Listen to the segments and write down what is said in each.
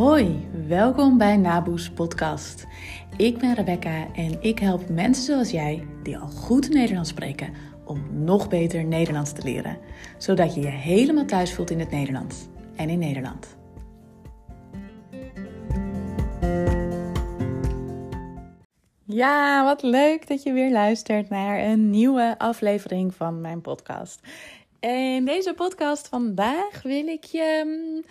Hoi, welkom bij Naboes Podcast. Ik ben Rebecca en ik help mensen zoals jij, die al goed Nederlands spreken, om nog beter Nederlands te leren. Zodat je je helemaal thuis voelt in het Nederlands en in Nederland. Ja, wat leuk dat je weer luistert naar een nieuwe aflevering van mijn podcast. In deze podcast vandaag wil ik je mm,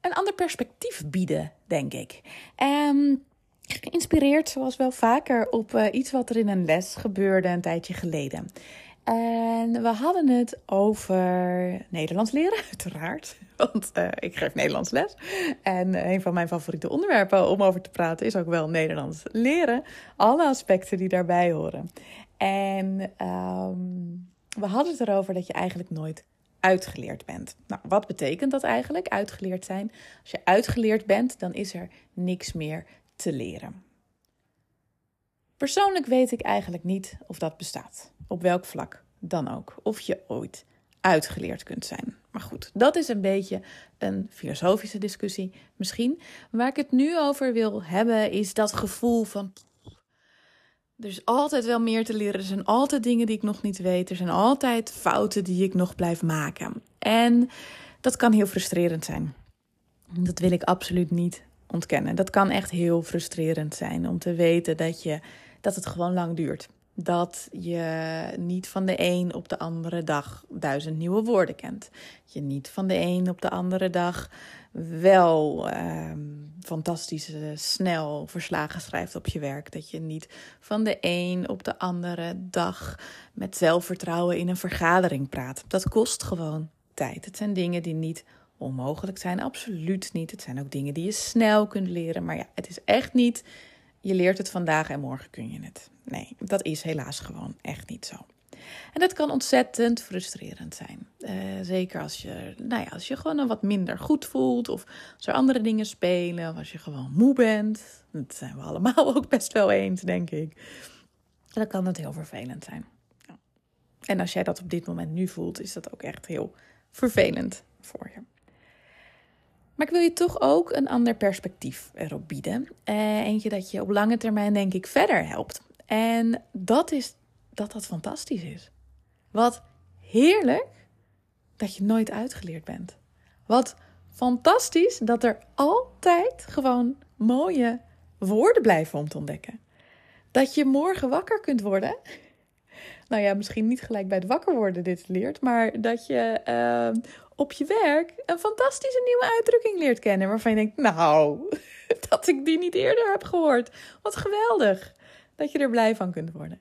een ander perspectief bieden, denk ik. Um, geïnspireerd, zoals wel vaker, op uh, iets wat er in een les gebeurde een tijdje geleden. En we hadden het over Nederlands leren, uiteraard. Want uh, ik geef Nederlands les. En uh, een van mijn favoriete onderwerpen om over te praten is ook wel Nederlands leren. Alle aspecten die daarbij horen. En um, we hadden het erover dat je eigenlijk nooit uitgeleerd bent. Nou, wat betekent dat eigenlijk, uitgeleerd zijn? Als je uitgeleerd bent, dan is er niks meer te leren. Persoonlijk weet ik eigenlijk niet of dat bestaat. Op welk vlak dan ook. Of je ooit uitgeleerd kunt zijn. Maar goed, dat is een beetje een filosofische discussie misschien. Waar ik het nu over wil hebben is dat gevoel van er is altijd wel meer te leren. Er zijn altijd dingen die ik nog niet weet. Er zijn altijd fouten die ik nog blijf maken. En dat kan heel frustrerend zijn. Dat wil ik absoluut niet ontkennen. Dat kan echt heel frustrerend zijn om te weten dat, je, dat het gewoon lang duurt. Dat je niet van de een op de andere dag duizend nieuwe woorden kent. Je niet van de een op de andere dag wel fantastisch snel verslagen schrijft op je werk. Dat je niet van de een op de andere dag met zelfvertrouwen in een vergadering praat. Dat kost gewoon tijd. Het zijn dingen die niet onmogelijk zijn, absoluut niet. Het zijn ook dingen die je snel kunt leren. Maar ja, het is echt niet. Je leert het vandaag en morgen kun je het. Nee, dat is helaas gewoon echt niet zo. En dat kan ontzettend frustrerend zijn. Uh, zeker als je, nou ja, als je gewoon wat minder goed voelt. Of als er andere dingen spelen. Of als je gewoon moe bent. Dat zijn we allemaal ook best wel eens, denk ik. dan kan het heel vervelend zijn. En als jij dat op dit moment nu voelt, is dat ook echt heel vervelend voor je. Maar ik wil je toch ook een ander perspectief erop bieden. Uh, eentje dat je op lange termijn, denk ik, verder helpt. En dat is dat dat fantastisch is. Wat heerlijk dat je nooit uitgeleerd bent. Wat fantastisch dat er altijd gewoon mooie woorden blijven om te ontdekken. Dat je morgen wakker kunt worden. Nou ja, misschien niet gelijk bij het wakker worden dit leert, maar dat je uh, op je werk een fantastische nieuwe uitdrukking leert kennen. Waarvan je denkt, nou, dat ik die niet eerder heb gehoord. Wat geweldig. Dat je er blij van kunt worden.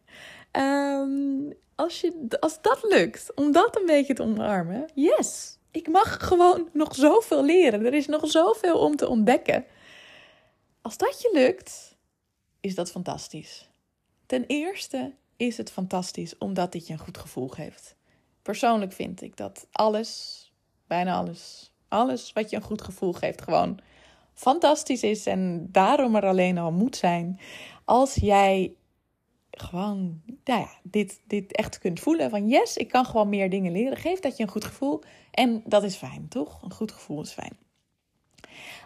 Um, als, je, als dat lukt, om dat een beetje te omarmen, yes, ik mag gewoon nog zoveel leren. Er is nog zoveel om te ontdekken. Als dat je lukt, is dat fantastisch. Ten eerste is het fantastisch omdat dit je een goed gevoel geeft. Persoonlijk vind ik dat alles, bijna alles, alles wat je een goed gevoel geeft, gewoon fantastisch is en daarom er alleen al moet zijn. Als jij gewoon nou ja, dit, dit echt kunt voelen. Van yes, ik kan gewoon meer dingen leren. Geeft dat je een goed gevoel. En dat is fijn, toch? Een goed gevoel is fijn.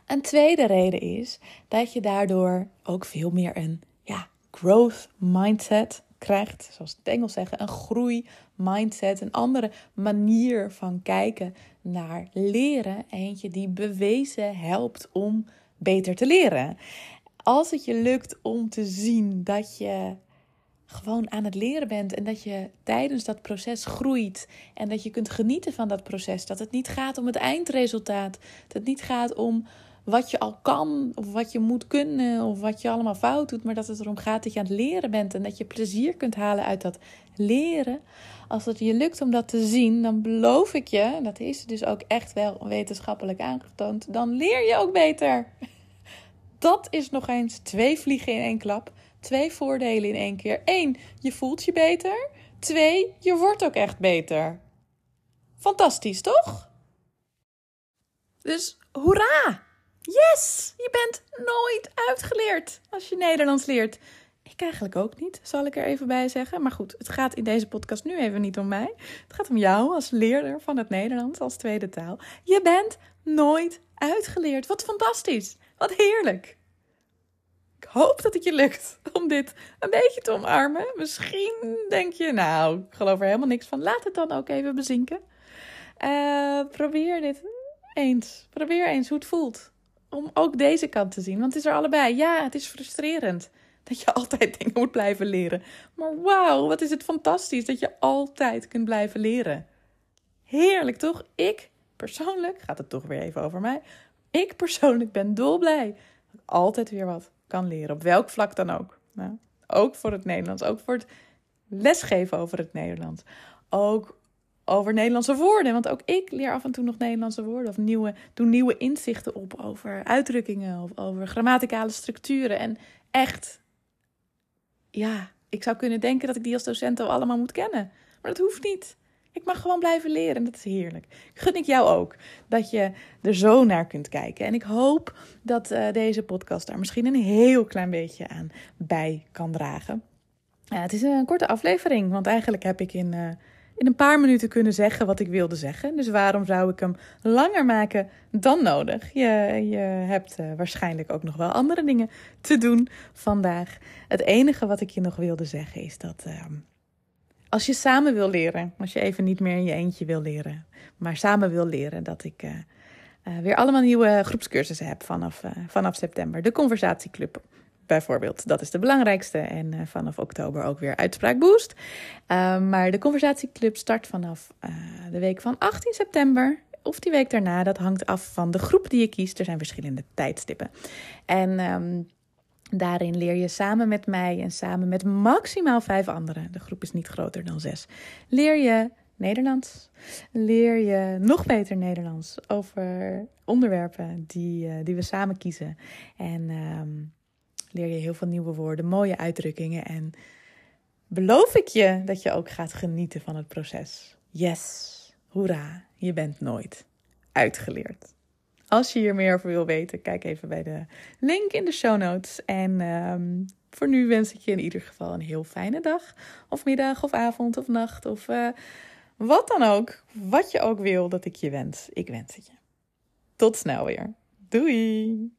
Een tweede reden is dat je daardoor ook veel meer een ja, growth mindset krijgt. Zoals het Engels zeggen, een groei mindset. Een andere manier van kijken naar leren. Eentje die bewezen helpt om beter te leren. Als het je lukt om te zien dat je gewoon aan het leren bent en dat je tijdens dat proces groeit en dat je kunt genieten van dat proces. Dat het niet gaat om het eindresultaat. Dat het niet gaat om wat je al kan of wat je moet kunnen of wat je allemaal fout doet, maar dat het erom gaat dat je aan het leren bent en dat je plezier kunt halen uit dat leren. Als het je lukt om dat te zien, dan beloof ik je, dat is dus ook echt wel wetenschappelijk aangetoond, dan leer je ook beter. Dat is nog eens twee vliegen in één klap. Twee voordelen in één keer. Eén, je voelt je beter. Twee, je wordt ook echt beter. Fantastisch, toch? Dus hoera! Yes! Je bent nooit uitgeleerd als je Nederlands leert. Ik eigenlijk ook niet, zal ik er even bij zeggen. Maar goed, het gaat in deze podcast nu even niet om mij. Het gaat om jou als leerder van het Nederlands als tweede taal. Je bent nooit uitgeleerd. Wat fantastisch. Wat heerlijk. Ik hoop dat het je lukt om dit een beetje te omarmen. Misschien denk je, nou, ik geloof er helemaal niks van. Laat het dan ook even bezinken. Uh, probeer dit eens. Probeer eens hoe het voelt. Om ook deze kant te zien. Want het is er allebei. Ja, het is frustrerend dat je altijd dingen moet blijven leren. Maar wauw, wat is het fantastisch dat je altijd kunt blijven leren. Heerlijk toch? Ik persoonlijk, gaat het toch weer even over mij. Ik persoonlijk ben dolblij dat ik altijd weer wat kan leren. Op welk vlak dan ook. Nou, ook voor het Nederlands. Ook voor het lesgeven over het Nederlands. Ook over Nederlandse woorden. Want ook ik leer af en toe nog Nederlandse woorden. Of nieuwe, doe nieuwe inzichten op over uitdrukkingen. Of over grammaticale structuren. En echt, ja, ik zou kunnen denken dat ik die als docent al allemaal moet kennen. Maar dat hoeft niet. Ik mag gewoon blijven leren en dat is heerlijk. Gun ik jou ook dat je er zo naar kunt kijken. En ik hoop dat uh, deze podcast daar misschien een heel klein beetje aan bij kan dragen. Het is een korte aflevering, want eigenlijk heb ik in, uh, in een paar minuten kunnen zeggen wat ik wilde zeggen. Dus waarom zou ik hem langer maken dan nodig? Je, je hebt waarschijnlijk ook nog wel andere dingen te doen vandaag. Het enige wat ik je nog wilde zeggen is dat ehm, als je samen wil leren, als je even niet meer in je eentje wil leren, maar samen wil leren, dat ik uh, uh, weer allemaal nieuwe groepscursussen heb vanaf, vanaf september. De Conversatieclub bijvoorbeeld, dat is de belangrijkste. En vanaf oktober ook weer Uitspraak Boost. maar de Conversatieclub start vanaf de week van 18 september of die week daarna. Dat hangt af van de groep die je kiest. Er zijn verschillende tijdstippen. En um, Daarin leer je samen met mij en samen met maximaal vijf anderen, de groep is niet groter dan zes, leer je Nederlands. Leer je nog beter Nederlands over onderwerpen die, uh, die we samen kiezen. En um, leer je heel veel nieuwe woorden, mooie uitdrukkingen. En beloof ik je dat je ook gaat genieten van het proces. Yes, hoera, je bent nooit uitgeleerd. Als je hier meer over wil weten, kijk even bij de link in de show notes. En um, voor nu wens ik je in ieder geval een heel fijne dag, of middag, of avond, of nacht, of uh, wat dan ook. Wat je ook wil dat ik je wens. Ik wens het je. Tot snel weer. Doei!